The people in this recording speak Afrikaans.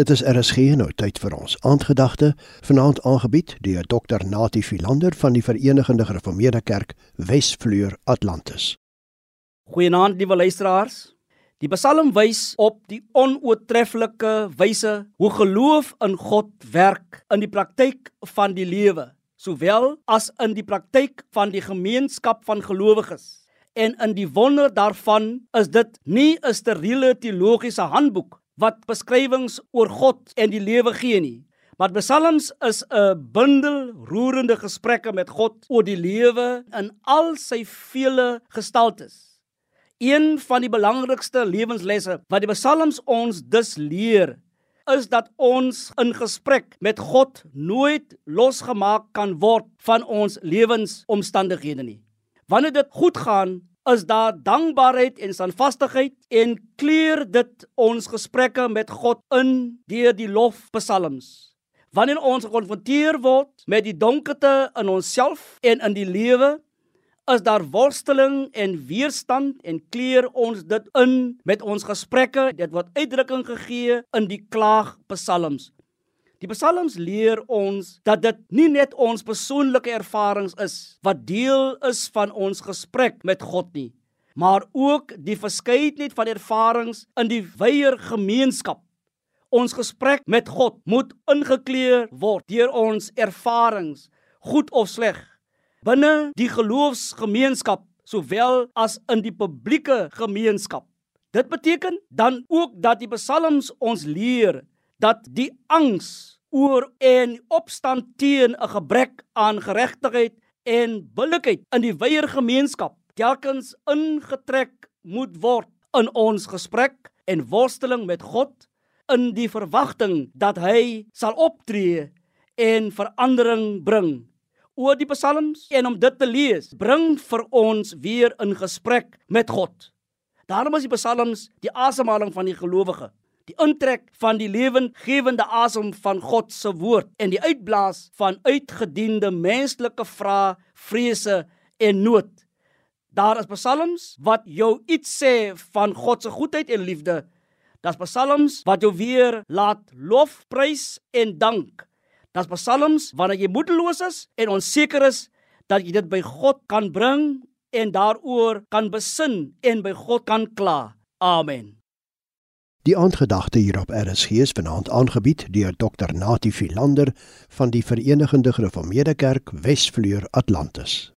Dit is RSG nou tyd vir ons aandgedagte vanaand aangebied deur Dr Natie Philander van die Verenigde Gereformeerde Kerk Wesvleur Atlantis. Goeienaand liewe luisteraars. Die Psalm wys op die onoortreffelike wyse hoe geloof in God werk in die praktyk van die lewe, sowel as in die praktyk van die gemeenskap van gelowiges. En in die wonder daarvan is dit nie 'n steriele teologiese handboek wat beskrywings oor God en die lewe gee nie. Maar Psalms is 'n bundel roerende gesprekke met God oor die lewe in al sy vele gestaltes. Een van die belangrikste lewenslesse wat die Psalms ons dus leer, is dat ons in gesprek met God nooit losgemaak kan word van ons lewensomstandighede nie. Wanneer dit goed gaan, is daar dankbaarheid en standvastigheid en kleur dit ons gesprekke met God in deur die lofpsalms. Wanneer ons gekonfronteer word met die donkerte in onsself en in die lewe, is daar worsteling en weerstand en kleur ons dit in met ons gesprekke. Dit word uitdrukking gegee in die klaagpsalms. Die psalms leer ons dat dit nie net ons persoonlike ervarings is wat deel is van ons gesprek met God nie, maar ook die verskeidenheid van ervarings in die wyeer gemeenskap. Ons gesprek met God moet ingekleur word deur ons ervarings, goed of sleg, binne die geloofsgemeenskap sowel as in die publieke gemeenskap. Dit beteken dan ook dat die psalms ons leer dat die angs oor en opstand teen 'n gebrek aan geregtigheid en billikheid in die wyeer gemeenskap telkens ingetrek moet word in ons gesprek en worsteling met God in die verwagting dat hy sal optree en verandering bring. Oor die psalms en om dit te lees bring vir ons weer in gesprek met God. Daarom is die psalms die asemhaling van die gelowige die intrek van die lewendgewende asem van God se woord en die uitblaas van uitgediende menslike vrae, vrese en nood. Daar is psalms wat jou iets sê van God se goedheid en liefde. Daar's psalms wat jou weer laat lof, prys en dank. Daar's psalms wanneer jy moedeloos is en onseker is dat jy dit by God kan bring en daaroor kan besin en by God kan kla. Amen. Die aandgedagte hier op RSG is vanaand aangebied deur Dr Natie Philander van die Verenigde Gereformeerde Kerk Wesvleur Atlantis.